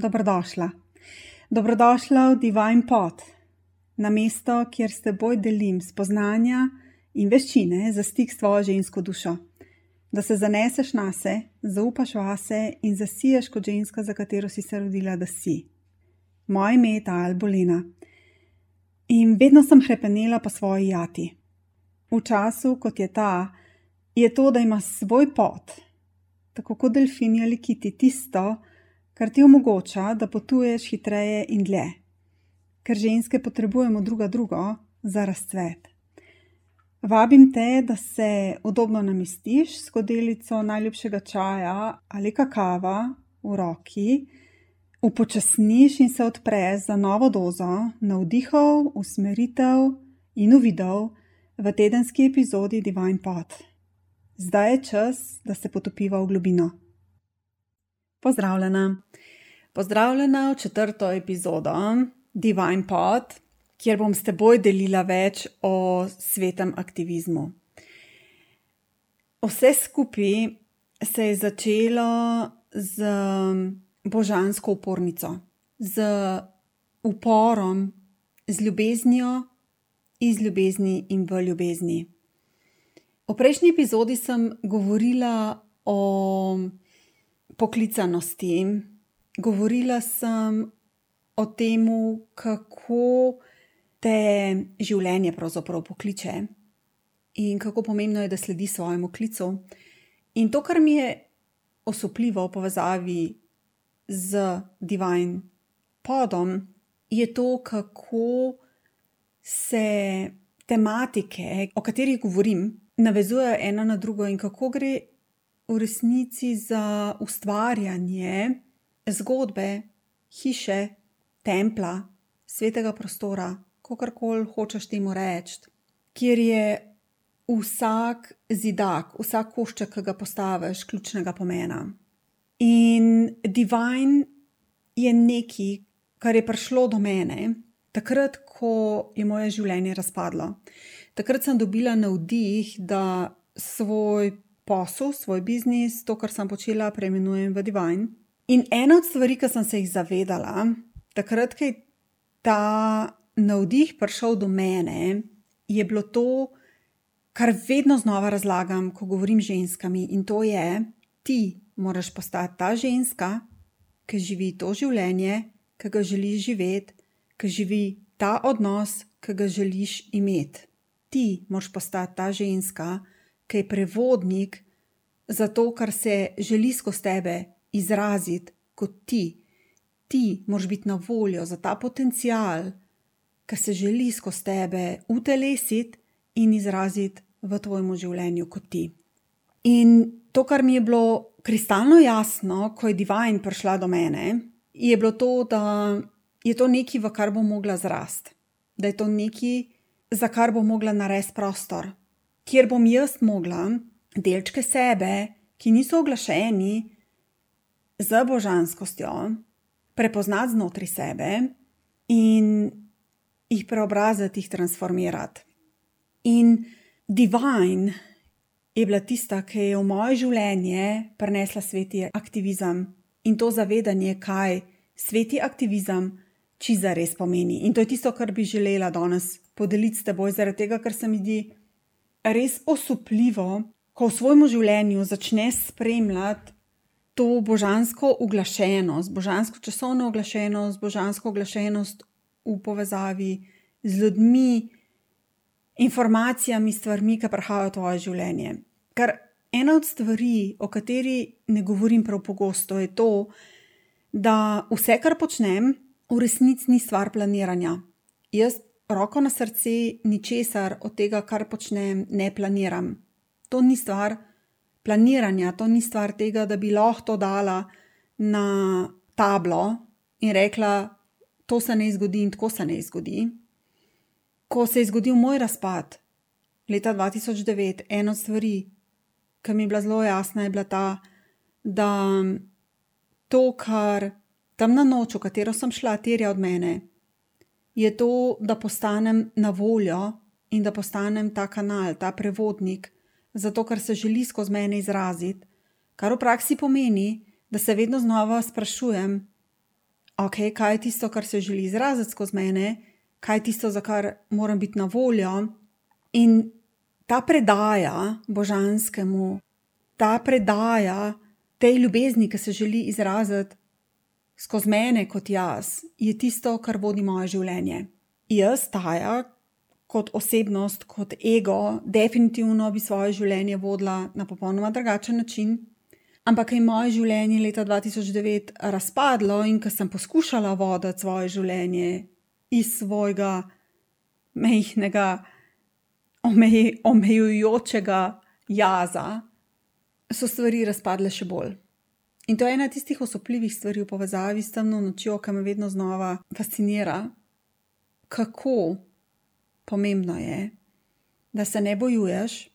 dobrodošla. Dobrodošla v Divine Pot, na mesto, kjer s teboj delim spoznanja in veščine za stik s tvojo žensko dušo. Da se zaneseš na se, zaupaš vase in zasiješ kot ženska, za katero si se rodila, da si. Moje ime je Tal Bolina in vedno sem hrepenela po svoji jati. V času, kot je ta, je to, da imaš svoj pot, tako kot delfini ali kiti, tisto, kar ti omogoča, da potuješ hitreje in dlje, ker ženske potrebujemo druga drugo za razcvet. Vabim te, da se udobno namestiš s skodelico najljubšega čaja ali kakava v roki, upočasniš in se odpreš za novo dozo navdihov, usmeritev in uvidov v tedenski epizodi Divine Pot. Zdaj je čas, da se potopiva v globino. Pozdravljena. Pozdravljena v četrto epizodo Divine Pod, kjer bom s teboj delila več o svetem aktivizmu. Vse skupaj se je začelo z božansko upornico, z uporom, z ljubeznijo, iz ljubezni in v ljubezni. V prejšnji epizodi sem govorila o poklicanosti, govorila sem o tem, kako te življenje pravzaprav pokliče in kako pomembno je, da sledi svojemu klicu. In to, kar mi je osupljivo v povezavi z Divine Podom, je to, kako se tematike, o katerih govorim, navezujejo ena na drugo in kako gre v resnici za ustvarjanje zgodbe, hiše, templa, svetega prostora, kakorkoli hočeš temu reči, kjer je vsak zidak, vsak košček, ki ga postaviš, ključnega pomena. In divine je nekaj, kar je prišlo do mene, takrat, ko je moje življenje razpadlo. Takrat sem dobila navdih, da svoj posel, svoj biznis, to, kar sem počela, preimenujem v divine. In ena od stvari, ki sem se jih zavedala, takrat, ko je ta navdih prišel do mene, je bilo to, kar vedno znova razlagam, ko govorim z ženskami, in to je, ti moraš postati ta ženska, ki živi to življenje, ki ga želiš živeti, ki živi ta odnos, ki ga želiš imeti. Ti moraš postati ta ženska, ki je prevodnik za to, kar se želi skozi tebe izraziti kot ti. Ti moraš biti na voljo za ta potencial, ki se želi skozi tebe utelesiti in izraziti v tvojem življenju kot ti. In to, kar mi je bilo kristalno jasno, ko je Divine prišla do mene, je bilo to, da je to nekaj, v kar bom mogla zrast, da je to nekaj, za kar bom mogla narediti prostor, kjer bom jaz mogla delčke sebe, ki niso oglašeni, z božanskostjo prepoznati znotraj sebe in jih preobraziti, jih transformirati. In divine je bila tista, ki je v moje življenje prinesla sveti aktivizem in to zavedanje, kaj sveti aktivizem čiza res pomeni. In to je tisto, kar bi želela danes podeliti s teboj, zaradi tega, ker se mi zdi res osupljivo, ko v svojem življenju začneš spremljati to božansko uglašenost, božansko časovno uglašenost, božansko uglašenost v povezavi z ljudmi, informacijami, stvarmi, ki prihajajo v tvoje življenje. Ker ena od stvari, o kateri ne govorim prav pogosto, je to, da vse, kar počnem, v resnici ni stvar planiranja. Jaz, roko na srce, ničesar od tega, kar počnem, ne planiram. To ni stvar planiranja, to ni stvar tega, da bi lahko to dala na tablo in rekla, to se ne zgodi in tako se ne zgodi. Ko se je zgodil moj razpad leta 2009, ena od stvari, ki mi je bila zelo jasna, je bila ta, da to, kar temna noč, v katero sem šla, terja od mene, je to, da postanem na voljo in da postanem ta kanal, ta prevodnik zato ker se želi skozi mene izraziti, kar v praksi pomeni, da se vedno znova sprašujem, ok, kaj je tisto, kar se želi izraziti skozi mene, kaj je tisto, za kar moram biti na voljo. In ta predaja božanskemu, ta predaja tej ljubezni, ki se želi izraziti skozi mene kot jaz, je tisto, kar vodi moje življenje. Jaz, Taja, kot osebnost, kot ego, definitivno bi svoje življenje vodila na popolnoma drugačen način. Ampak je moje življenje leta 2009 razpadlo in ko sem poskušala voditi svoje življenje iz svojega mehkega, omej, omejujočega jaza, so stvari razpadle še bolj. In to je ena tistih osupljivih stvari v povezavi s temno nočjo, ki me vedno znova fascinira, kako pomembno je, da se ne bojuješ,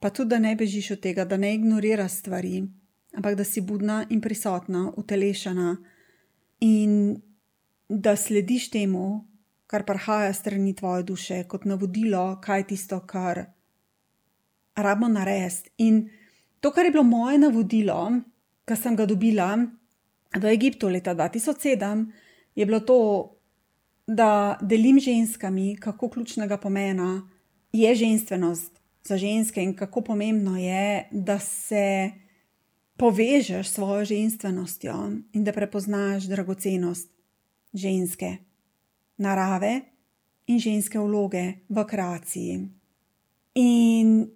pa tudi da ne bežiš od tega, da ne ignoriraš stvari, ampak da si budna in prisotna, utelešena in da slediš temu, kar prihaja strani tvoje duše, kot navodilo, kaj je tisto, kar rabimo narediti. In to, kar je bilo moje navodilo, ki sem ga dobila v Egiptu leta 2007, je bilo to, da delim ženskami, kako ključnega pomena je ženskost za ženske in kako pomembno je, da se povežeš s svojo ženskostjo in da prepoznaš dragocenost ženske narave in ženske vloge v kreaciji. In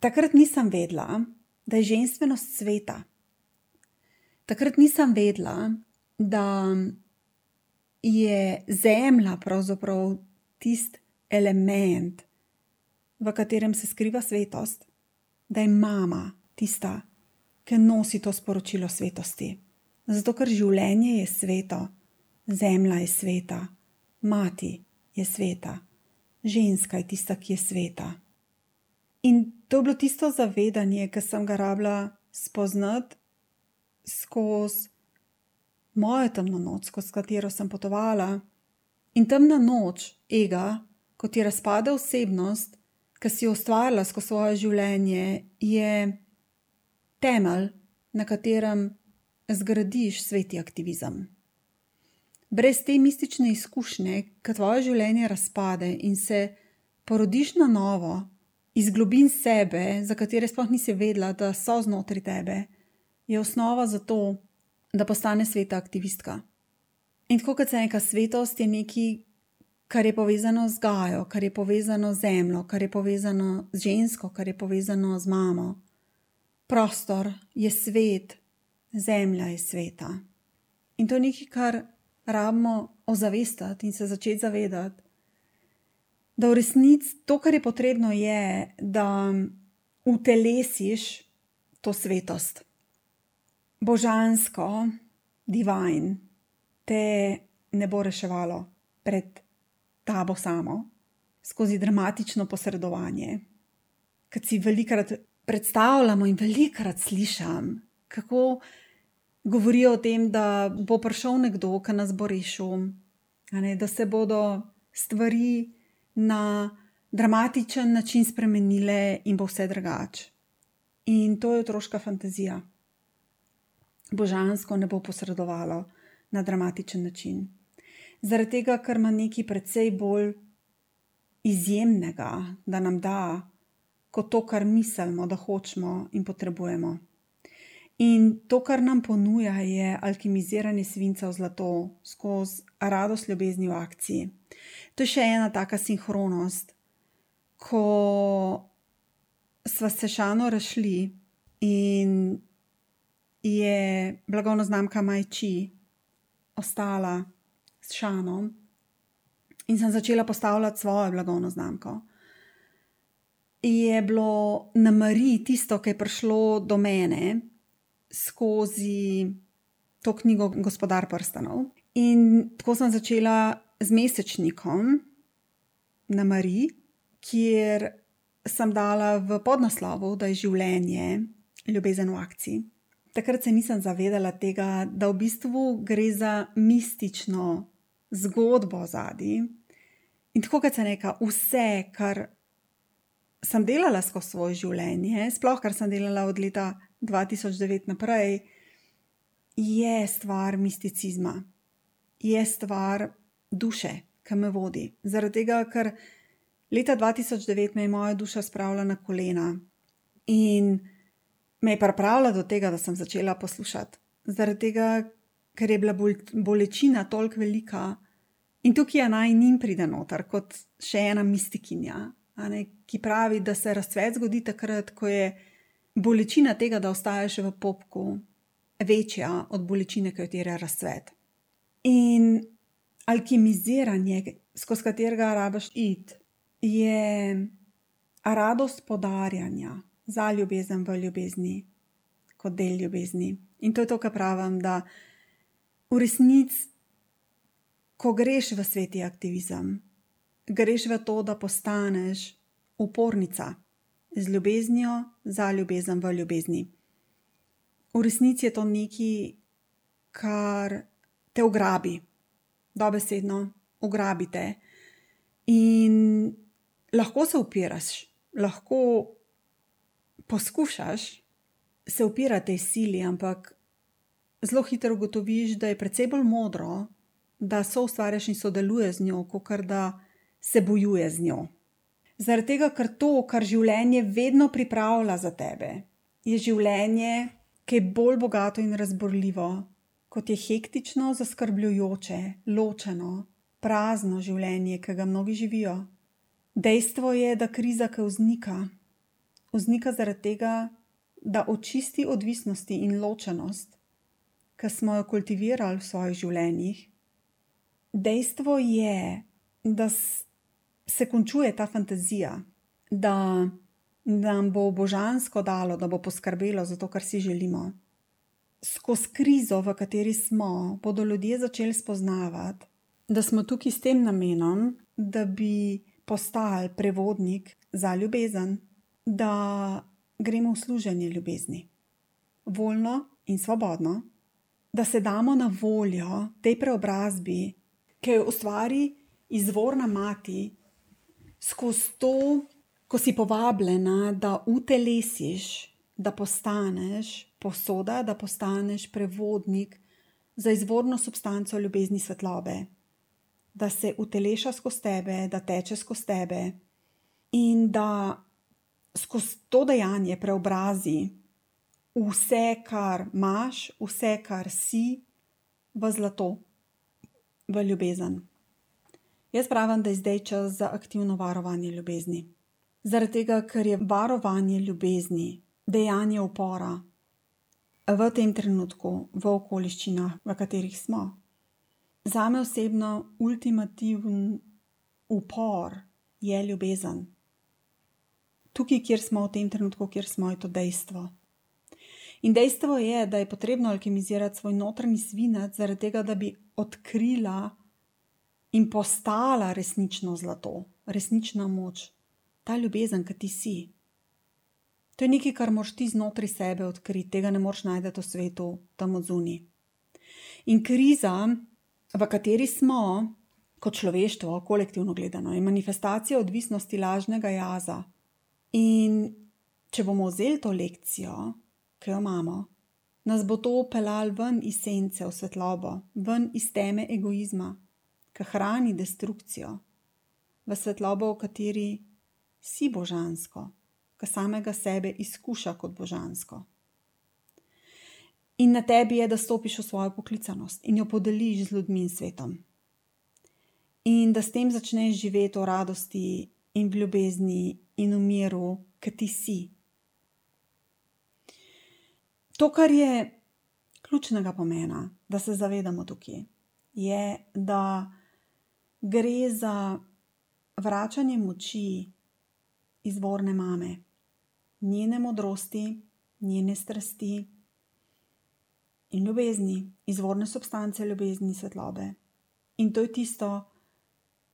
takrat nisem vedela, da je ženskost sveta. Takrat nisem vedela, da je zemlja pravzaprav tisti element, v katerem se skriva svetost, da je mama tista, ki nosi to sporočilo svetosti. Zato, ker življenje je sveto, zemlja je sveta, mati je sveta, ženska je tista, ki je sveta. In to je bilo tisto zavedanje, ki sem ga rabila spoznati skozi mojo temno noč, skozi katero sem potovala. In temna noč, ega, kot je razpada osebnost, ki si jo ustvarila skozi svoje življenje, je temelj, na katerem zgradiš sveti aktivizem brez te mistične izkušnje, ki tvoje življenje razpade in se porodiš na novo, iz globin sebe, za katere sploh nisi vedela, da so znotraj tebe, je osnova za to, da postane sveta aktivistka. In tako kot se neka svetost je nekaj, kar je povezano z Gajo, kar je povezano z zemljo, kar je povezano z žensko, kar je povezano z mamo. Prostor je svet, zemlja je sveta. In to je nekaj, kar rabimo ozavestiti in se začeti zavedati, da v resnici to, kar je potrebno, je, da utelesiš to svetost. Božansko, divajn, te ne bo reševalo pred tabo samo, skozi dramatično posredovanje. Ker si velikrat predstavljamo in velikrat slišam, kako govorijo o tem, da bo prišel nekdo, ki nas bo rešil, ne, da se bodo stvari na dramatičen način spremenile in bo vse drugače. In to je otroška fantazija. Božansko ne bo posredovalo na dramatičen način. Zaradi tega, ker ima nekaj precej bolj izjemnega, da nam da, kot to, kar mislimo, da hočemo in potrebujemo. In to, kar nam ponuja, je alkimiziranje svinca v zlato skozi radost ljubezni v akciji. To je še ena taka sinhronost, ko smo se šano rašli in je blagovna znamka Majči ostala s šanom, in sem začela postavljati svojo blagovno znamko. Je bilo na Mariji tisto, ki je prišlo do mene skozi to knjigo Gospodar prstanov. In tako sem začela z mesečnikom na Mariji, kjer sem dala v podnaslovu, da je življenje ljubezen v akciji. Takrat se nisem zavedala tega, da v bistvu gre za mistično zgodbo zadnji. In tako kot se neka, vse, kar sem delala skozi svoje življenje, sploh kar sem delala od leta 2009 naprej, je stvar misticizma. je stvar duše, ki me vodi. Zaradi tega, ker leta 2009 me je moja duša spravila na kolena in me je pripravila do tega, da sem začela poslušati. Zaradi tega, ker je bila bolečina toliko velika in tukaj je naj njim pride noter kot še ena mistikinja, ne, ki pravi, da se razcvet zgodi takrat, ko je bolečina tega, da ostaješ v popku, večja od bolečine, ki jo terja razcvet. In alkimiziranje, skozi katerega rabiš id, je radost podarjanja za ljubezen v ljubezni, kot del ljubezni. In to je to, kar pravim, da v resnici, ko greš v sveti aktivizem, greš v to, da postaneš upornica z ljubeznijo za ljubezen v ljubezni. V resnici je to nekaj, kar te ugrabi, dobesedno ugrabite. In lahko se upiraš, lahko poskušaš se upirati tej sili, ampak zelo hitro ugotoviš, da je precej bolj modro, da so ustvarjaš in sodeluješ z njo, kot da se bojuje z njo. Zaradi tega, ker to, kar življenje vedno pripravlja za tebe, je življenje, ki je bolj bogato in razborljivo, kot je hektično, zaskrbljujoče, ločeno, prazno življenje, ki ga mnogi živijo. Dejstvo je, da kriza, ki vznika, vznika zaradi tega, da očisti odvisnosti in ločenost, ki smo jo kultivirali v svojih življenjih. Dejstvo je, da se končuje ta fantazija, da nam bo božansko dalo, da bo poskrbelo za to, kar si želimo. Skozi krizo, v kateri smo, bodo ljudje začeli spoznavati, da smo tukaj s tem namenom, da bi postali prevodnik za ljubezen, da gremo v služenje ljubezni, voljno in svobodno, da se damo na voljo tej preobrazbi, ki jo ustvari izvorna mati, skozi to, ko si povabljena, da utelesiš, da postaneš posoda, da postaneš prevodnik za izvorno substanco ljubezni svetlobe. Da se uteleša skozi tebe, da teče skozi tebe in da skozi to dejanje preobrazi vse, kar imaš, vse, kar si, v zlato, v ljubezen. Jaz pravim, da je zdaj čas za aktivno varovanje ljubezni. Zaradi tega, ker je varovanje ljubezni dejanje upora v tem trenutku, v okoliščinah, v katerih smo. Za me osebno ultimativen upor je ljubezen. Tukaj, kjer smo v tem trenutku, kjer smo, je to dejstvo. In dejstvo je, da je potrebno alkimizirati svoj notranji svinec, zaradi tega, da bi odkrila in postala resnično zlato, resnična moč, ta ljubezen, ki ti si. To je nekaj, kar moš ti znotraj sebe odkriti, tega ne moš najti v svetu, tam od zunaj. In kriza, v kateri smo, kot človeštvo, kolektivno gledano, je manifestacija odvisnosti lažnega jaza. In če bomo vzeli to lekcijo, ki jo imamo, nas bo to pelal ven iz sence v svetlobo, ven iz teme egoizma, ki hrani destrukcijo, v svetlobo, v kateri si božansko, ki samega sebe izkuša kot božansko. In na tebi je, da stopiš v svojo poklicanost in jo podeliš z ljudmi in svetom. In da s tem začneš živeti v radosti in v ljubezni in v miru, ki ti si. To, kar je ključnega pomena, da se zavedamo tukaj, je, da gre za vračanje moči izvorne mame, njene modrosti, njene strasti in ljubezni, izvorne substance ljubezni svetlobe. In to je tisto,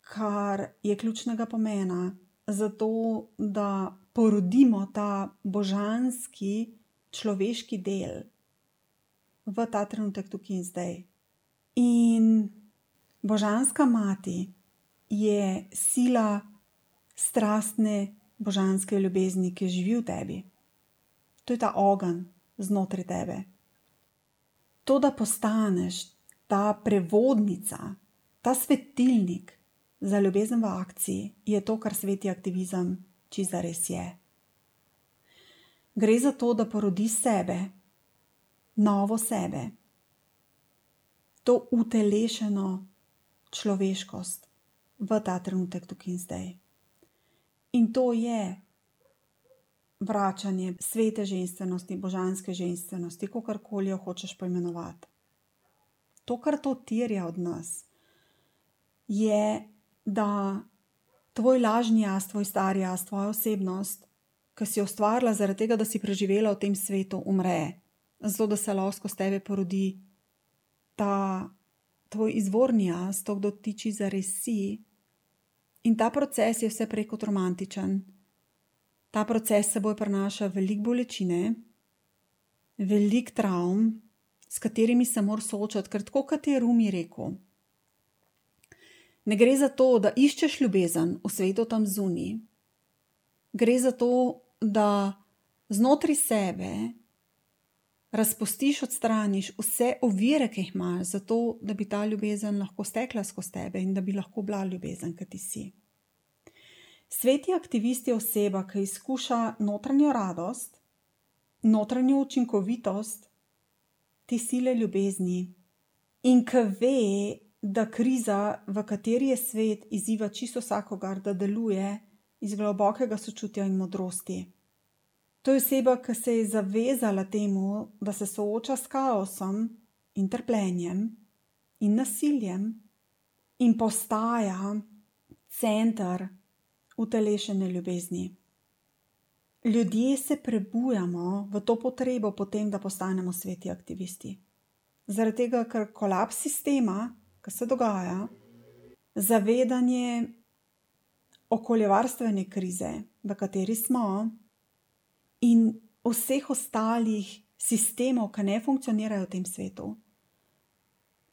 kar je ključnega pomena za to, da porodimo ta božanski človeški del v ta trenutek, tukaj in zdaj. In božanska mati je sila strastne božanske ljubezni, ki živi v tebi. To je ta ogenj znotraj tebe to, da postaneš ta prevodnica, ta svetilnik za ljubezen v akciji je to, kar sveti aktivizem čisto res je. Gre za to, da porodi sebe, novo sebe, to utelešeno človeškost v ta trenutek, tukaj in zdaj. In to je vračanje svete ženskosti, božanske ženskosti, kako koli jo hočeš poimenovati. To, kar to terja od nas, je, da tvoj lažni jaz, tvoj stari jaz, tvoja osebnost, ki si jo ustvarila zaradi tega, da si preživela v tem svetu, umre, zato da se lahko s tebe porodi ta tvoj izvorni jaz, to, kdo tiči za res si. In ta proces je vse prej kot romantičen. Ta proces seboj prinaša veliko bolečine, veliko travm, s katerimi se moraš soočati, ker tako kot je Rumi rekel. Ne gre za to, da iščeš ljubezen v svetu tam zunaj, gre za to, da znotraj sebe razpustiš, odstraniš vse ovire, ki jih imaš, zato da bi ta ljubezen lahko stekla skozi tebe in da bi lahko bila ljubezen, ki ti si. Sveti aktivist je oseba, ki izkuša notranjo radost, notranjo učinkovitost te sile ljubezni in ki ve, da kriza, v kateri je svet, izziva čisto vsakogar, da deluje iz globokega sočutja in modrosti. To je oseba, ki se je zavezala temu, da se sooča s kaosom in trpljenjem in nasiljem in postaja center utelešene ljubezni. Ljudje se prebujamo v to potrebo potem, da postanemo sveti aktivisti. Zaradi tega, ker kolaps sistema, ki se dogaja, zavedanje okoljevarstvene krize, v kateri smo, in vseh ostalih sistemov, ki ne funkcionirajo v tem svetu,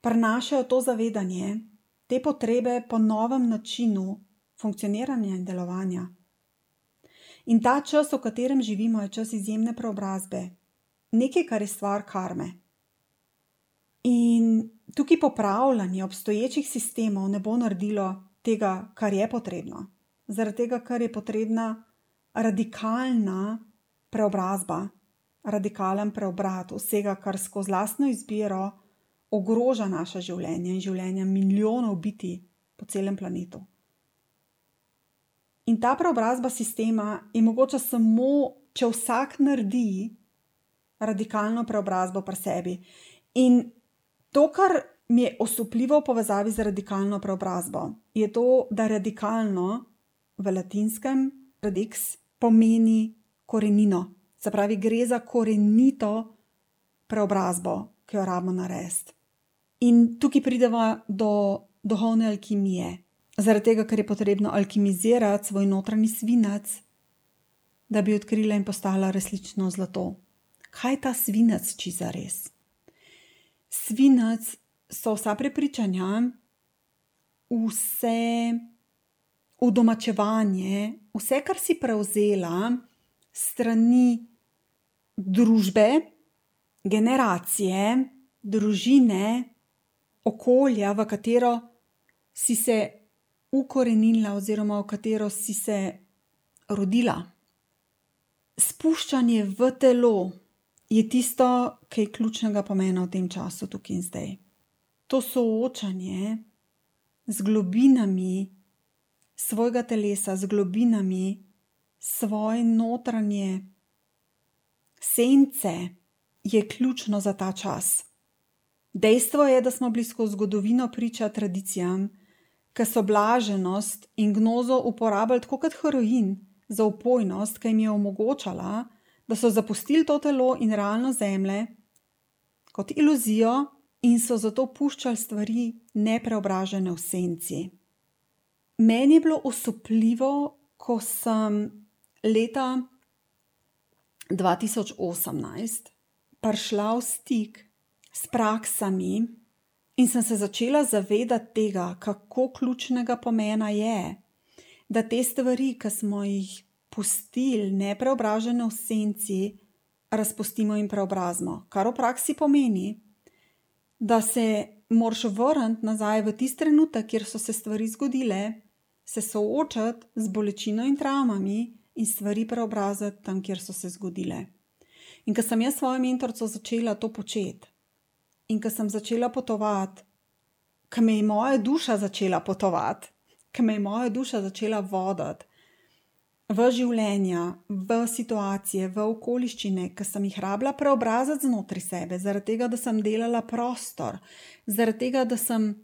prenašajo to zavedanje, te potrebe po novem načinu funkcioniranja in delovanja. In ta čas, v katerem živimo, je čas izjemne preobrazbe, nekaj, kar je stvar karme. In tukaj popravljanje obstoječih sistemov ne bo naredilo tega, kar je potrebno. Zaradi tega, ker je potrebna radikalna preobrazba, radikalen preobrat vsega, kar skozi lastno izbiro ogroža naše življenje in življenje milijonov biti po celem planetu. In ta preobrazba sistema je mogoča samo, če vsak naredi radikalno preobrazbo pri sebi. In to, kar mi je osupljivo v povezavi z radikalno preobrazbo, je to, da radikalno v latinskem radix pomeni korenino. Se pravi, gre za korenito preobrazbo, ki jo rabimo narediti. In tukaj pridemo do duhovne alkimije, zaradi tega, ker je potrebno alkimizirati svoj notranji svinec, da bi odkrila in postala resnično zlato. Kaj je ta svinec, če za res? Svinec so vsa prepričanja, vse udomačevanje, vse, kar si prevzela strani družbe, generacije, družine, okolja, v katero si se ukorenila, oziroma v katero si se rodila. Spuščanje v telo je tisto, kar je ključnega pomena v tem času, tukaj in zdaj. To soočanje z globinami svojega telesa, z globinami svoje notranje sence je ključno za ta čas. Dejstvo je, da smo bili skozi zgodovino priča tradicijam, ki so blaženost in gnozo uporabljali tako kot heroin za upojnost, ki jim je omogočala, da so zapustili to telo in realno zemlje kot iluzijo in so zato puščali stvari nepreobražene v senci. Meni je bilo osupljivo, ko sem leta 2018 prišla v stik s praksami in sem se začela zavedati tega, kako ključnega pomena je, da te stvari, ki smo jih pustili nepreobražene v senci, razpustimo in preobrazimo. Kar v praksi pomeni, da se moraš vrniti nazaj v tisti trenutek, kjer so se stvari zgodile, se soočati z bolečino in travmami in stvari preobraziti tam, kjer so se zgodile. In ko sem jaz svojo mentorico začela to početi, in ko sem začela potovati, ko me je moja duša začela potovati, ko me je moja duša začela voditi v življenja, v situacije, v okoliščine, ki sem jih rabila preobraziti znotraj sebe, zaradi tega, da sem delala prostor, zaradi tega, da sem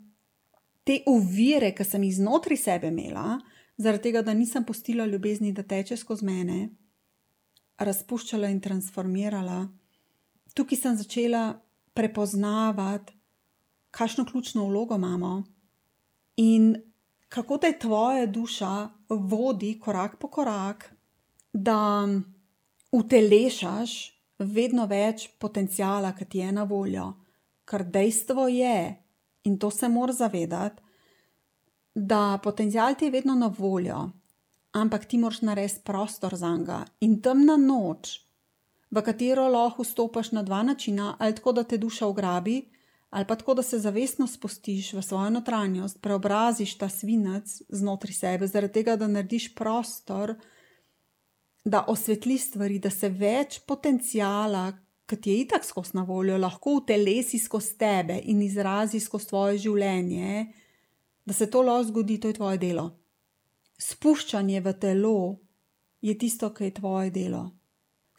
te ovire, ki sem jih znotraj sebe imela, zaradi tega, da nisem pustila ljubezni, da teče skozi mene, razpuščala in transformirala. Tukaj sem začela prepoznavati, kakšno ključno vlogo imamo in kako te tvoja duša vodi korak po korak, da utelešaš vedno več potencijala, ki ti je na voljo. Ker dejstvo je, in to se moraš zavedati, da potencijal ti je vedno na voljo, ampak ti moraš narediti prostor za njega in temna noč, v katero lahko vstopiš na dva načina, ali tako, da te duša ugrabi, ali pa tako, da se zavestno spustiš v svojo notranjost, preobraziš ta svinec znotraj sebe, zaradi tega, da narediš prostor, da osvetli stvari, da se več potencijala, ki ti je itak skozi na voljo, lahko utelesi skozi tebe in izrazi skozi tvoje življenje, da se to lahko zgodi, to je tvoje delo. Spuščanje v telo je tisto, ki je tvoje delo.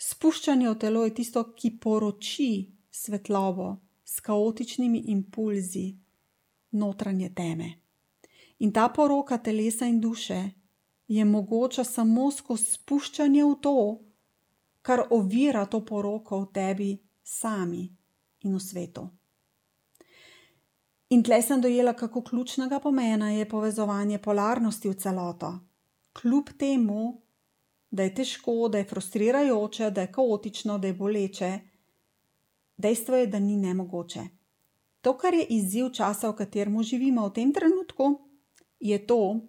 Spuščanje v telo je tisto, ki poroči svetlobo s kaotičnimi impulzi notranje teme. In ta poroka telesa in duše je mogoča samo skozi spuščanje v to, kar ovira to poroko v tebi sami in v svetu. In tle sem dojela, kako ključnega pomena je povezovanje polarnosti v celoto. Kljub temu, da je težko, da je frustrirajoče, da je kaotično, da je boleče, dejstvo je, da ni nemogoče. To, kar je izziv časa, v katerem živimo v tem trenutku, je to,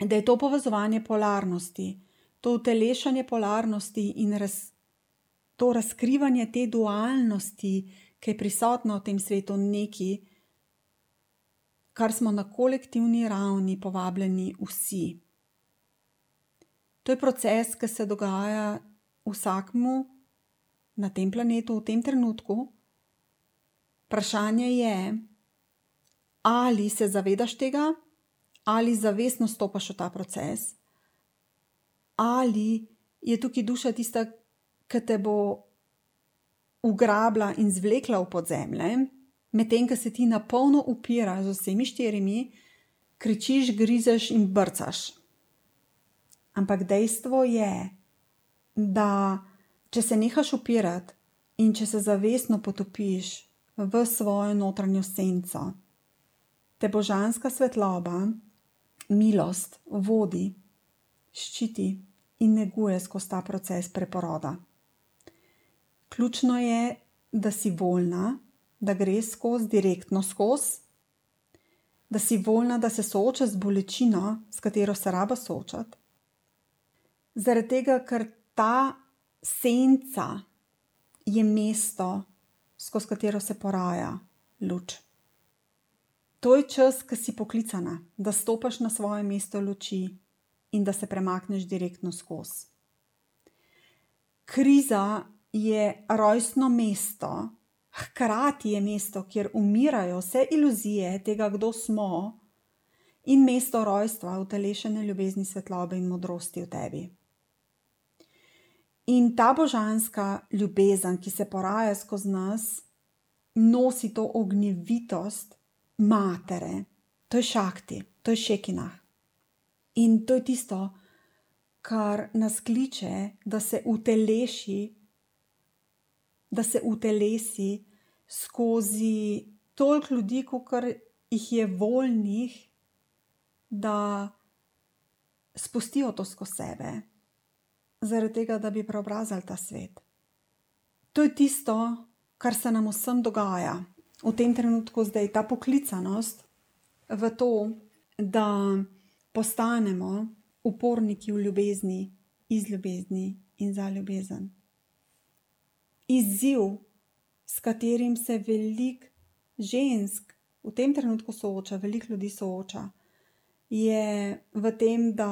da je to povezovanje polarnosti, to utelešanje polarnosti in raz, to razkrivanje te dualnosti, ki je prisotna v tem svetu, nekaj, kar smo na kolektivni ravni povabljeni vsi. To je proces, ki se dogaja vsakmu na tem planetu v tem trenutku. Vprašanje je, ali se zavedaš tega, ali zavestno stopaš v ta proces, ali je tukaj duša tista, ki te bo ugrabila in zvlekla v podzemlje, medtem ko se ti na polno upiraš z vsemi štirimi, kričiš, grizeš in brcaš. Ampak dejstvo je, da če se nehaš upirati in če se zavestno potopiš v svojo notranjo senco, te božanska svetloba, milost vodi, ščiti in neguje skozi ta proces preporoda. Ključno je, da si voljna, da greš skozi direktno skozi, da si voljna, da se soočaš z bolečino, s katero se raba soočati. Zaradi tega, ker ta senca je mesto, skozi katero se poraja luč. To je čas, ki si poklicana, da stopiš na svoje mesto luči in da se premakneš direktno skozi. Kriza je rojstno mesto, hkrati je mesto, kjer umirajo vse iluzije tega, kdo smo, in mesto rojstva, utelešene ljubezni, svetlobe in modrosti v tebi. In ta božanska ljubezen, ki se poraja skozi nas, nosi to ognjevitost matere, to je šakti, to je šekina. In to je tisto, kar nas kliče, da se uteleši, da se utelesi skozi toliko ljudi, kot jih je voljnih, da spustijo to skozi sebe zaradi tega, da bi preobrazili ta svet. To je tisto, kar se nam vsem dogaja v tem trenutku, zdaj ta poklicanost v to, da postanemo uporniki v ljubezni, iz ljubezni in za ljubezen. Izziv, s katerim se veliko žensk v tem trenutku sooča, veliko ljudi sooča, je v tem, da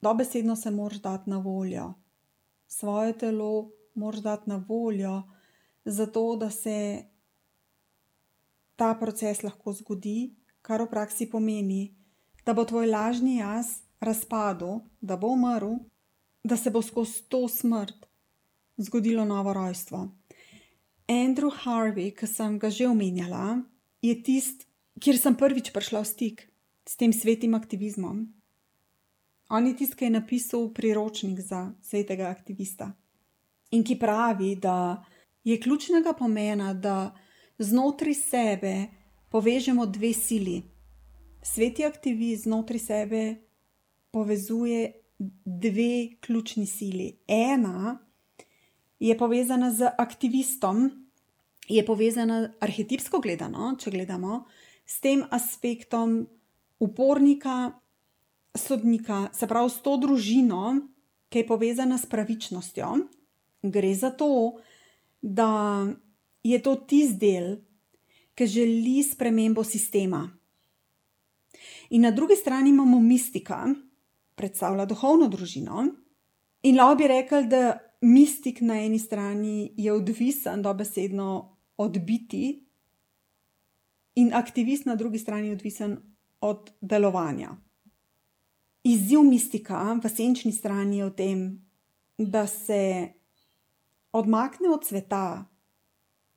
dobesedno se moraš dati na voljo. Svoje telo moraš dati na voljo, zato da se ta proces lahko zgodi, kar v praksi pomeni, da bo tvoj lažni jaz razpadel, da bo umrl, da se bo skozi to smrt zgodilo novo rojstvo. Andrew Harvey, ki sem ga že omenjala, je tisti, kjer sem prvič prišla v stik s tem svetim aktivizmom. On je tisti, ki je napisal priročnik za svetega aktivista in ki pravi, da je ključnega pomena, da znotraj sebe povežemo dve sili. Sveti aktivist znotraj sebe povezuje dve ključni sili. Ena je povezana z aktivistom, je povezana arhetipsko gledano, če gledamo, s tem aspektom upornika, sodnika, se pravi s to družino, ki je povezana s pravičnostjo. Gre za to, da je to tisti del, ki želi spremembo sistema. In na drugi strani imamo mistika, predstavlja duhovno družino. In lahko bi rekli, da mistik na eni strani je odvisen, dobesedno od biti, in aktivist na drugi strani je odvisen od delovanja. Izziv mistika v senčni strani je v tem, da se odmakne od sveta,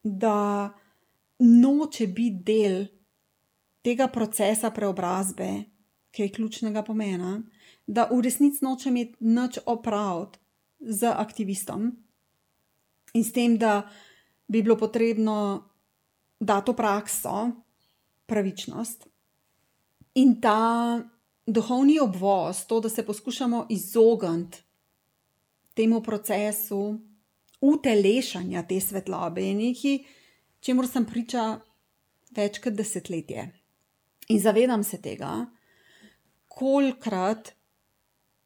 da noče biti del tega procesa preobrazbe, ki je ključnega pomena, da v resnici noče imeti nič opraviti z aktivistom in s tem, da bi bilo potrebno dati v prakso pravičnost. In ta duhovni obvoz, to, da se poskušamo izogniti temu procesu utelešanja te svetlobe, je nekaj, čemu sem priča več kot desetletje. In zavedam se tega, kolikrat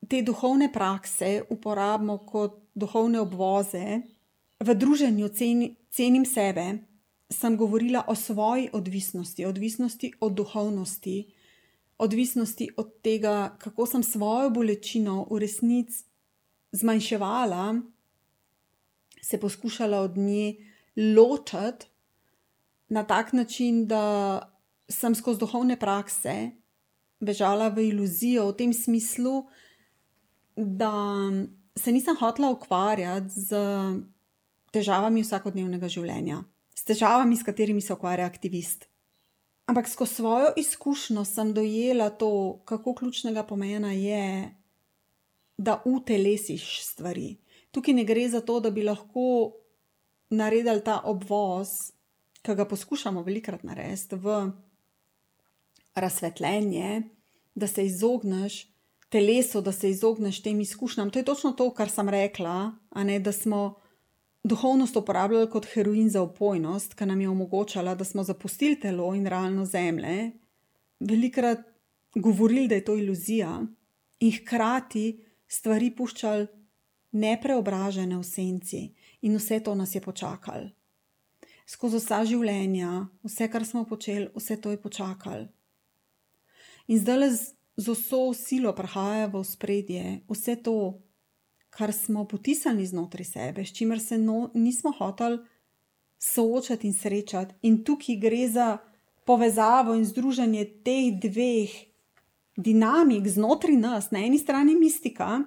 te duhovne prakse uporabimo kot duhovne obvoze, v druženju ceni, cenim sebe, sem govorila o svoji odvisnosti, odvisnosti od duhovnosti, odvisnosti od tega, kako sem svojo bolečino v resnici zmanjševala, se poskušala od nje ločiti na tak način, da sem skozi duhovne prakse bežala v iluzijo, v tem smislu, da se nisem hotela ukvarjati z težavami vsakodnevnega življenja, s težavami, s katerimi se ukvarja aktivist. Ampak skozi svojo izkušnjo sem dojela to, kako ključnega pomena je, da utelesiš stvari. Tukaj ne gre za to, da bi lahko naredili ta obvoz, ki ga poskušamo velikrat narediti v razsvetljenje, da se izogneš telesu, da se izogneš tem izkušnjam. To je točno to, kar sem rekla, ne, da smo duhovnost uporabljali kot heroin za opojnost, ki nam je omogočala, da smo zapustili telo in realno zemlje, velikrat govorili, da je to iluzija, in hkrati stvari puščali nepreobražene v senci, in vse to nas je počakalo. Skozi vsa življenja, vse, kar smo počeli, vse to je počakalo. In zdaj z vso silo prihaja v spredje vse to, kar smo potisnili znotraj sebe, s čimer se no, nismo hoteli soočati in srečati. In tukaj gre za povezavo in združenje teh dveh dinamik znotraj nas, na eni strani mistika,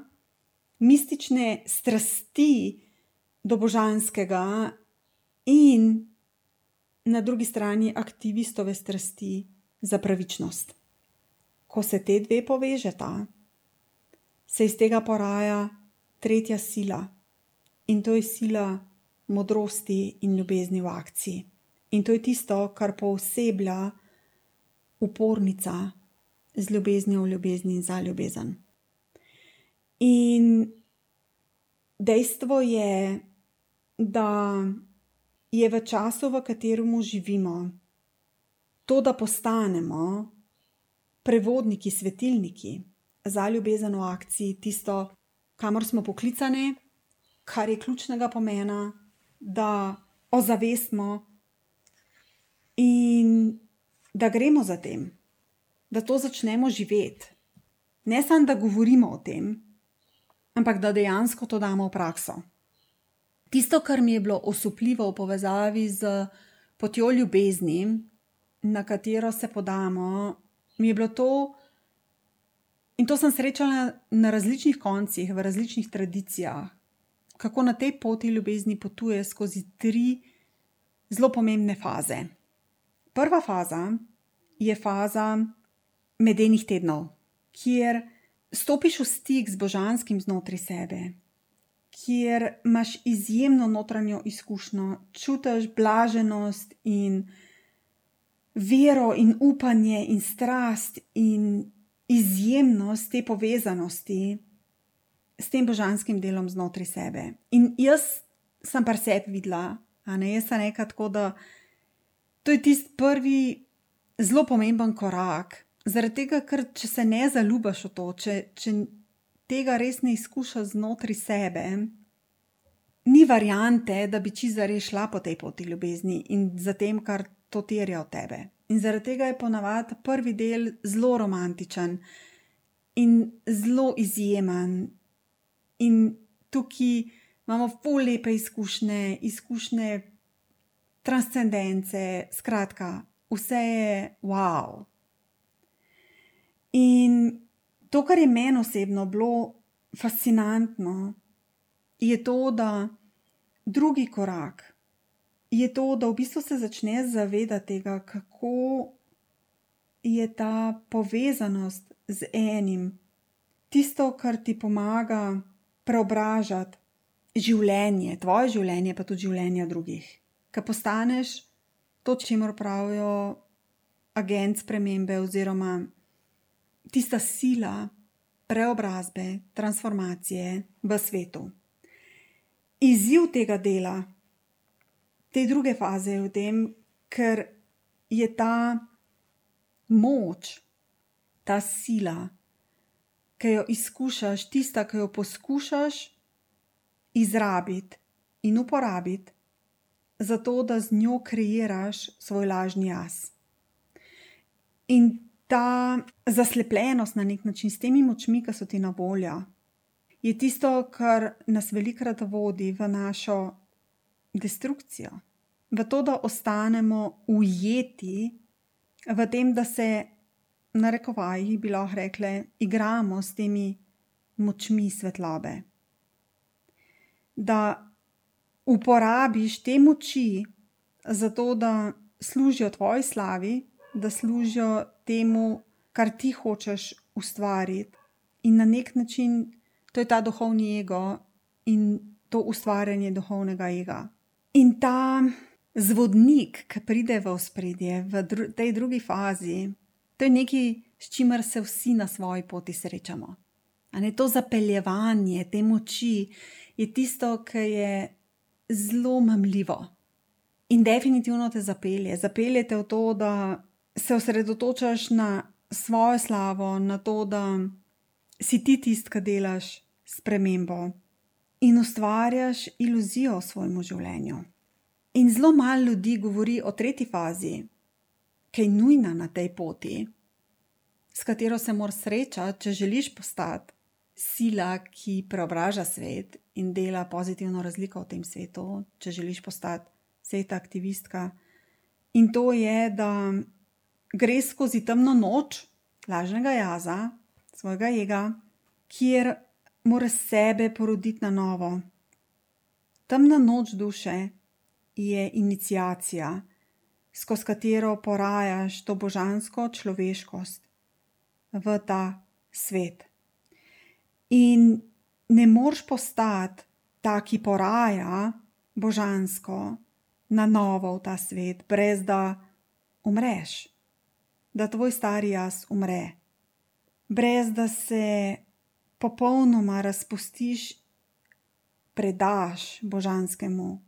mistične strasti do božanskega, in na drugi strani aktivistove strasti za pravičnost ko se te dve povežeta, se iz tega poraja tretja sila in to je sila modrosti in ljubezni v akciji. In to je tisto, kar pooseblja upornica z ljubeznijo v ljubezni in za ljubezen. In dejstvo je, da je v času, v katerem živimo, to, da postanemo prevodniki, svetilniki za ljubezen v akciji, tisto, kamor smo poklicani, kar je ključnega pomena, da ozavestimo da gremo za tem, da to začnemo živeti. Ne samo, da govorimo o tem, ampak da dejansko to damo v prakso. Tisto, kar mi je bilo osupljivo v povezavi z potjo ljubezni, na katero se podamo, mi je bilo to, in to sem srečala na različnih koncih, v različnih tradicijah, kako na tej poti ljubezni potuje skozi tri zelo pomembne faze. Prva faza je faza medenih tednov, kjer stopiš v stik z božanskim znotraj sebe, kjer imaš izjemno notranjo izkušnjo, čutiš blaženost in vero in upanje in strast in izjemnost te povezanosti s tem božanskim delom znotraj sebe. In jaz sem pa sebi videla, a ne jaz sem rekla tako, da to je tisti prvi zelo pomemben korak. Zaradi tega, ker če se ne zaljubiš v to, če, če tega res ne izkušaš znotraj sebe, ni variante, da bi čiza res šla po tej poti ljubezni in za tem, kar to terja od tebe. In zaradi tega je ponavadi prvi del zelo romantičen in zelo izjemen. In tukaj imamo pol lepe izkušnje, izkušnje transcendence, skratka, vse je wow. In to, kar je meni osebno bilo fascinantno, je to, da drugi korak je to, da v bistvu se začne zavedati tega, kako je ta povezanost z enim tisto, kar ti pomaga preobražati življenje, tvoje življenje, pa tudi življenje drugih. Ker postaneš to, čemu pravijo agent spremembe, oziroma tista sila preobrazbe, transformacije v svetu. Izziv tega dela, te druge faze je v tem, ker je ta moč, ta sila, ki jo izkušaš, tista, ki jo poskušaš izrabiti in uporabiti, zato da z njo kreiraš svoj lažni jaz. In ta zaslepljenost na nek način s temi močmi, ki so ti na voljo, je tisto, kar nas velikrat vodi v našo destrukcijo, v to, da ostanemo ujeti v tem, da se, na rekovajih, bi lahko rekli, igramo s temi močmi svetlobe. Da uporabiš te moči za to, da služijo tvoji slavi, da služijo temu, kar ti hočeš ustvariti, in na nek način to je ta duhovni ego in to ustvarjanje duhovnega ega. In ta zvodnik, ki pride v ospredje v dru tej drugi fazi, to je nekaj, s čimer se vsi na svoji poti srečamo. Ne, to zapeljevanje te moči je tisto, ki je zelo mamljivo. In definitivno te zapelje. Zapelje te v to, da se osredotočaš na svojo slavo, na to, da si ti tisti, ki delaš spremembo in ustvarjaš iluzijo o svojem življenju. In zelo malo ljudi govori o tretji fazi, ki je nujna na tej poti, s katero se moraš srečati, če želiš postati sila, ki preobraža svet in dela pozitivno razliko v tem svetu, če želiš postati sveta aktivistka. In to je, da greš skozi temno noč lažnega jaza, svojega ega, kjer moraš sebe poroditi na novo. Temna noč duše je inicijacija, skozi katero porajaš to božansko človeškost v ta svet. In ne moreš postati ta, ki poraja božansko na novo v ta svet, brez da umreš, da tvoj stari jaz umre, brez da se popolnoma razpustiš, predaš božanskemu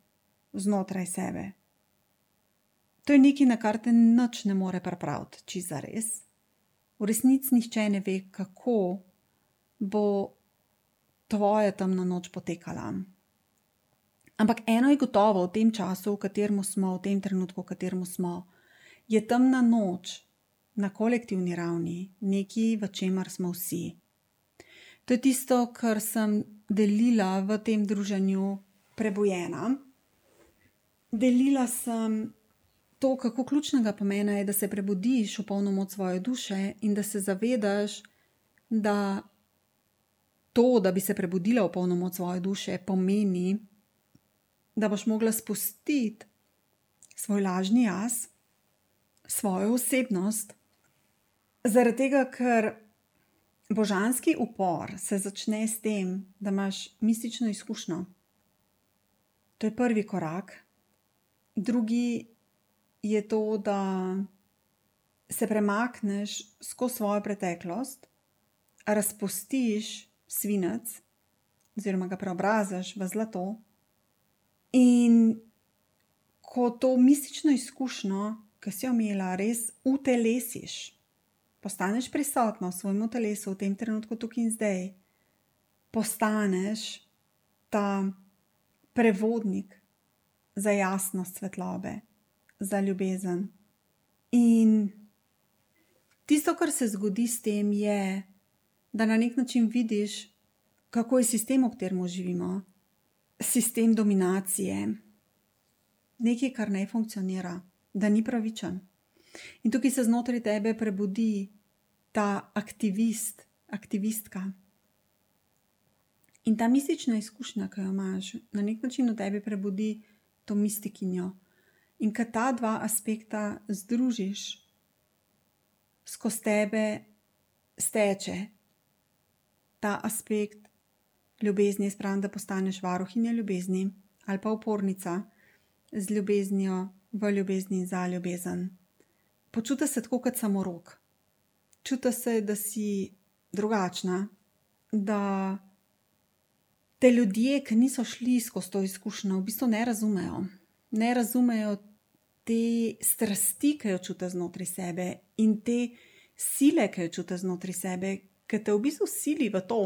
znotraj sebe. To je nekaj, na kar te noč ne more pripraviti, če za res. V resnici nihče ne ve, kako bo tvoja temna noč potekala. Ampak eno je gotovo v tem času, v katerem smo, v tem trenutku, v katerem smo, je temna noč na kolektivni ravni nekaj, v čemer smo vsi. To je tisto, kar sem delila v tem druženju prebojena. Delila sem to, kako ključnega pomena je, da se prebudiš v polno moč svoje duše in da se zavedaš, da to, da bi se prebudila v polno moč svoje duše, pomeni, da boš mogla spustiti svoj lažni jaz, svojo osebnost, zaradi tega, ker božanski upor se začne s tem, da imaš mistično izkušnjo. To je prvi korak. Drugi je to, da se premakneš skozi svojo preteklost, razpustiš svinec, oziroma ga preobraziš v zlato. In ko to mistično izkušnjo, ki si jo imela, res utelesiš, postaneš prisotna v svojem telesu v tem trenutku, tukaj in zdaj, postaneš ta prevodnik za jasnost svetlobe, za ljubezen. In tisto, kar se zgodi s tem, je, da na nek način vidiš, kako je sistem, v katerem živimo, sistem dominacije, nekaj, kar ne funkcionira, da ni pravičen. In tukaj se znotraj tebe prebudi ta aktivist, aktivistka. In ta mistična izkušnja, ki jo imaš, na nek način v tebi prebudi to mistikinjo. In ko ta dva aspekta združiš, skozi tebe steče ta aspekt ljubezni, spravo, da postaneš varuhinja ljubezni ali pa upornica z ljubeznijo v ljubezni za ljubezen. Počuti se tako kot samorok. Čuti se, da si drugačna, da te ljudje, ki niso šli skozi to izkušnjo, v bistvu ne razumejo. Ne razumejo te strasti, ki jo čutijo znotraj sebe in te sile, ki jo čutijo znotraj sebe, ki te v bistvu sili v to,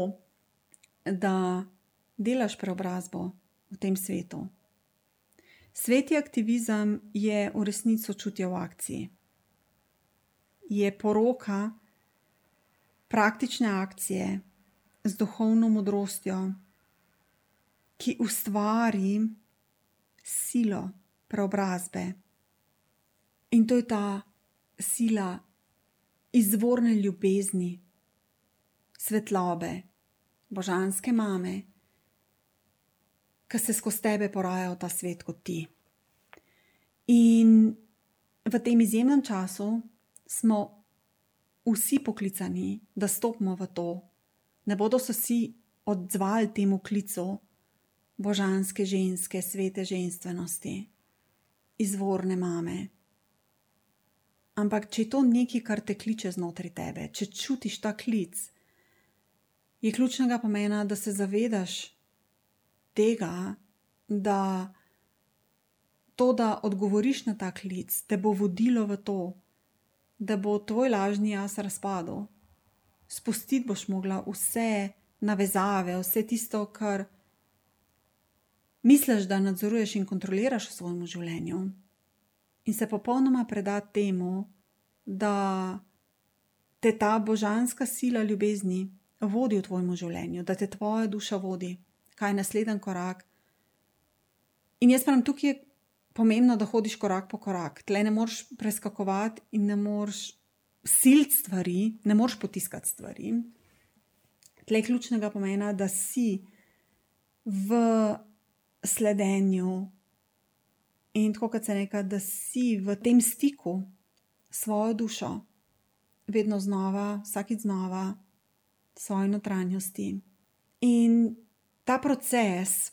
da delaš preobrazbo v tem svetu. Sveti aktivizem je v resnici sočutje v akciji. Je poroka praktične akcije z duhovno modrostjo, ki ustvari silo preobrazbe. In to je ta sila izvorne ljubezni, svetlobe, božanske mame, ki se skozi tebe poraja v ta svet kot ti. In v tem izjemnem času smo vsi poklicani, da stopimo v to. Ne bodo se vsi odzvali temu klicu božanske ženske, svete ženstvenosti, izvorne mame. Ampak, če je to nekaj, kar te kliče znotraj tebe, če čutiš ta klic, je ključnega pomena, da se zavedaš tega, da to, da odgovoriš na ta klic, te bo vodilo v to, da bo tvoj lažni jaz razpadel. Spustiti boš mogla vse navezave, vse tisto, kar misliš, da nadzoruješ in kontroliraš v svojem življenju, in se popolnoma predati temu, da te ta božanska sila ljubezni vodi v tvojem življenju, da te tvoja duša vodi, kaj je naslednji korak. In jaz pravim, tukaj je pomembno, da hodiš korak po korak. Tle ne moreš preskakovati in ne moreš siliti stvari, ne moreš potiskati stvari. Tle je ključnega pomena, da si v sledenju in tako, kot se reka, da si v tem stiku s svojo dušo, vedno znova, vsakeč znova, svoje notranjosti. In ta proces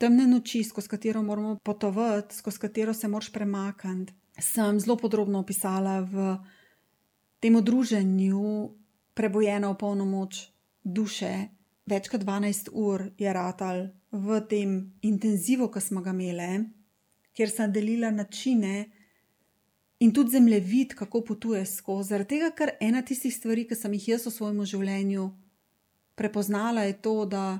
temne noči, skozi katero moramo potovati, skozi katero se moraš premakniti, sem zelo podrobno opisala v tem druženju, prebojena v polno moč duše. Več kot 12 ur je ratal v tem intenzivu, ki smo ga imeli, kjer sem delila načine in tudi zemljevid, kako potuješ skozi. Zaradi tega, ker ena tistih stvari, ki sem jih jaz v svojem življenju prepoznala, je to, da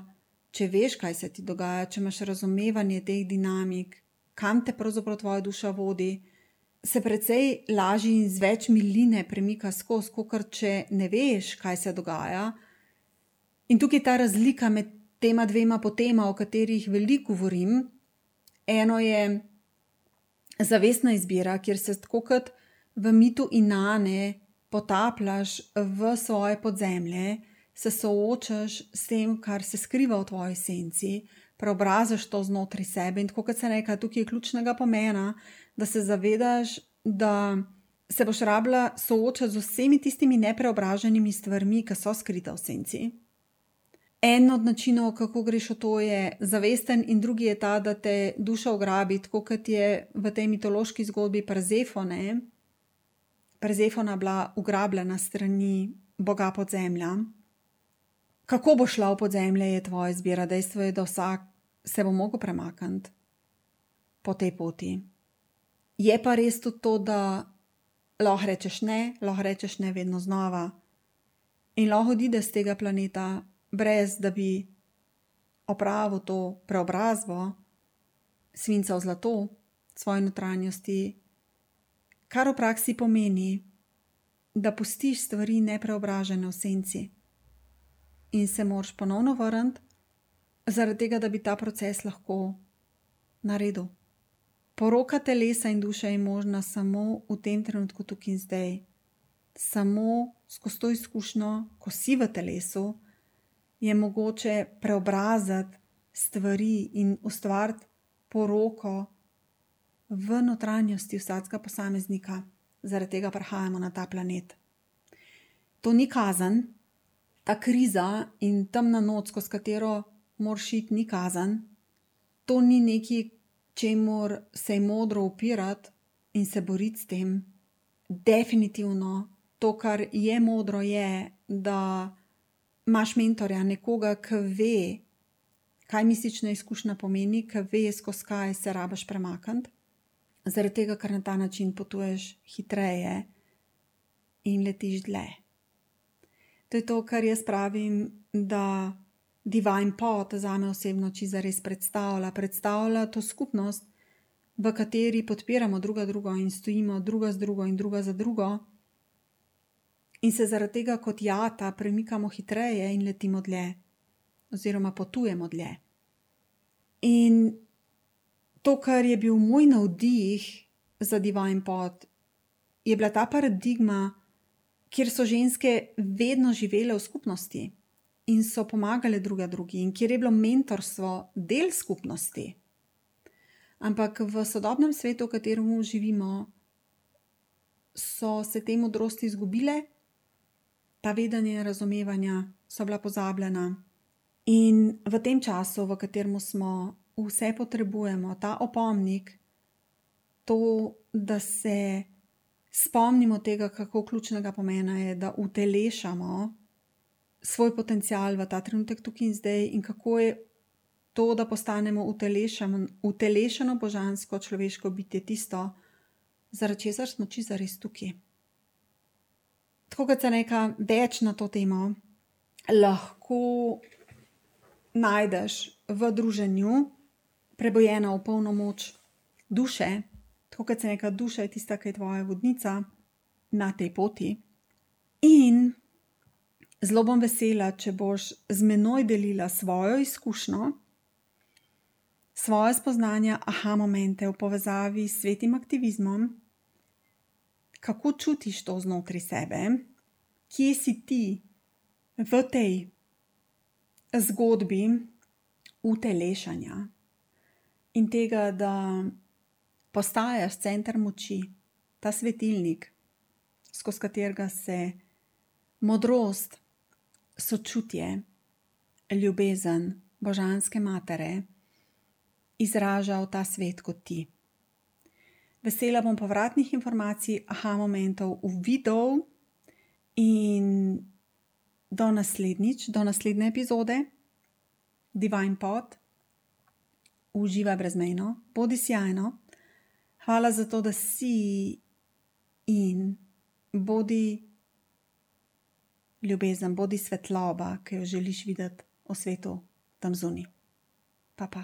če veš, kaj se ti dogaja, če imaš razumevanje teh dinamik, kam te pravzaprav tvoja duša vodi, se precej lažje in z več miline premika skozi, kot če ne veš, kaj se dogaja. In tukaj je ta razlika med tema dvema potema, o katerih veliko govorim. Eno je zavestna izbira, kjer se tako kot v mitu Inane potapljaš v svoje podzemlje, se soočaš s tem, kar se skriva v tvoji senci, preobrazaš to znotraj sebe. In tako kot se reka, tukaj je ključnega pomena, da se zavedaš, da se boš rabila soočati z vsemi tistimi nepreobraženimi stvarmi, ki so skrite v senci. En od načinov, kako greš v to, je zavesten, in drugi je ta, da te duša ugrabi, tako kot je v tej mitološki zgodbi Przefone. Przefona bila ugrabljena strani boga podzemlja. Kako bo šla v podzemlje, je tvoja izbira. Dejstvo je, da vsak se bo mogel premakniti po tej poti. Je pa res tudi to, da lahko rečeš ne, lahko rečeš ne vedno znova. In lahko odide z tega planeta, brez da bi opravil to preobrazbo, svinca v zlato, svoje notranjosti, kar v praksi pomeni, da pustiš stvari nepreobražene v senci in se moraš ponovno vrniti, zaradi tega, da bi ta proces lahko naredil. Poroka telesa in duše je možna samo v tem trenutku, tukaj in zdaj. Samo skozi to izkušnjo, ko si v telesu, je mogoče preobraziti stvari in ustvariti poroko v notranjosti vsakega posameznika, zaradi tega prihajamo na ta planet. To ni kazen, ta kriza in temna noč, skozi katero moraš iti, ni kazen. To ni nekaj, čemu se je modro upirati in se boriti s tem. Definitivno to, kar je modro, je, da imaš mentorja, nekoga, ki ve, kaj mistična izkušnja pomeni, ki ve, skozi kaj se rabaš premakniti, zaradi tega, ker na ta način potuješ hitreje in letiš dlje. To je to, kar jaz pravim, da Divine Pot za me osebno čiza res predstavlja. Predstavlja to skupnost, v kateri podpiramo druga drugo in stojimo druga z drugo in druga za drugo in se zaradi tega kot jata premikamo hitreje in letimo dlje, oziroma potujemo dlje. In to, kar je bil moj navdih za Divine Pot, je bila ta paradigma, kjer so ženske vedno živele v skupnosti in so pomagale druga drugi, in kjer je bilo mentorstvo del skupnosti. Ampak v sodobnem svetu, v katerem živimo, so se te modrosti izgubile, ta vedenja in razumevanja so bila pozabljena. In v tem času, v katerem smo, vse potrebujemo, ta opomnik, to, da se spomnimo tega, kako ključnega pomena je, da utelešamo svoj potencial v ta trenutek, tukaj in zdaj, in kako je to, da postanemo utelešeno božansko človeško bitje, tisto, zaradi česar smo čisto res tukaj. Tako kot se neka več na to temo, lahko najdeš v druženju, prebojena v polno moč duše, tako kot se neka duša je tista, ki je tvoja vodnica na tej poti. In zelo bom vesela, če boš z menoj delila svojo izkušnjo. Svoje spoznanja, aha, momente v povezavi s svetim aktivizmom, kako čutiš to znotraj sebe, kje si ti v tej zgodbi utelešanja in tega, da postajaš center moči, ta svetilnik, skozi katerega se modrost, sočutje, ljubezen božanske matere izraža v ta svet kot ti. Vesela bom povratnih informacij, aha, momentov, uvidov in do naslednjič, do naslednje epizode, Divine Pot, uživa brezmejno, bodi sjajno. Hvala za to, da si in bodi ljubezen, bodi svetloba, ki jo želiš videti v svetu tam zunaj. Pa pa.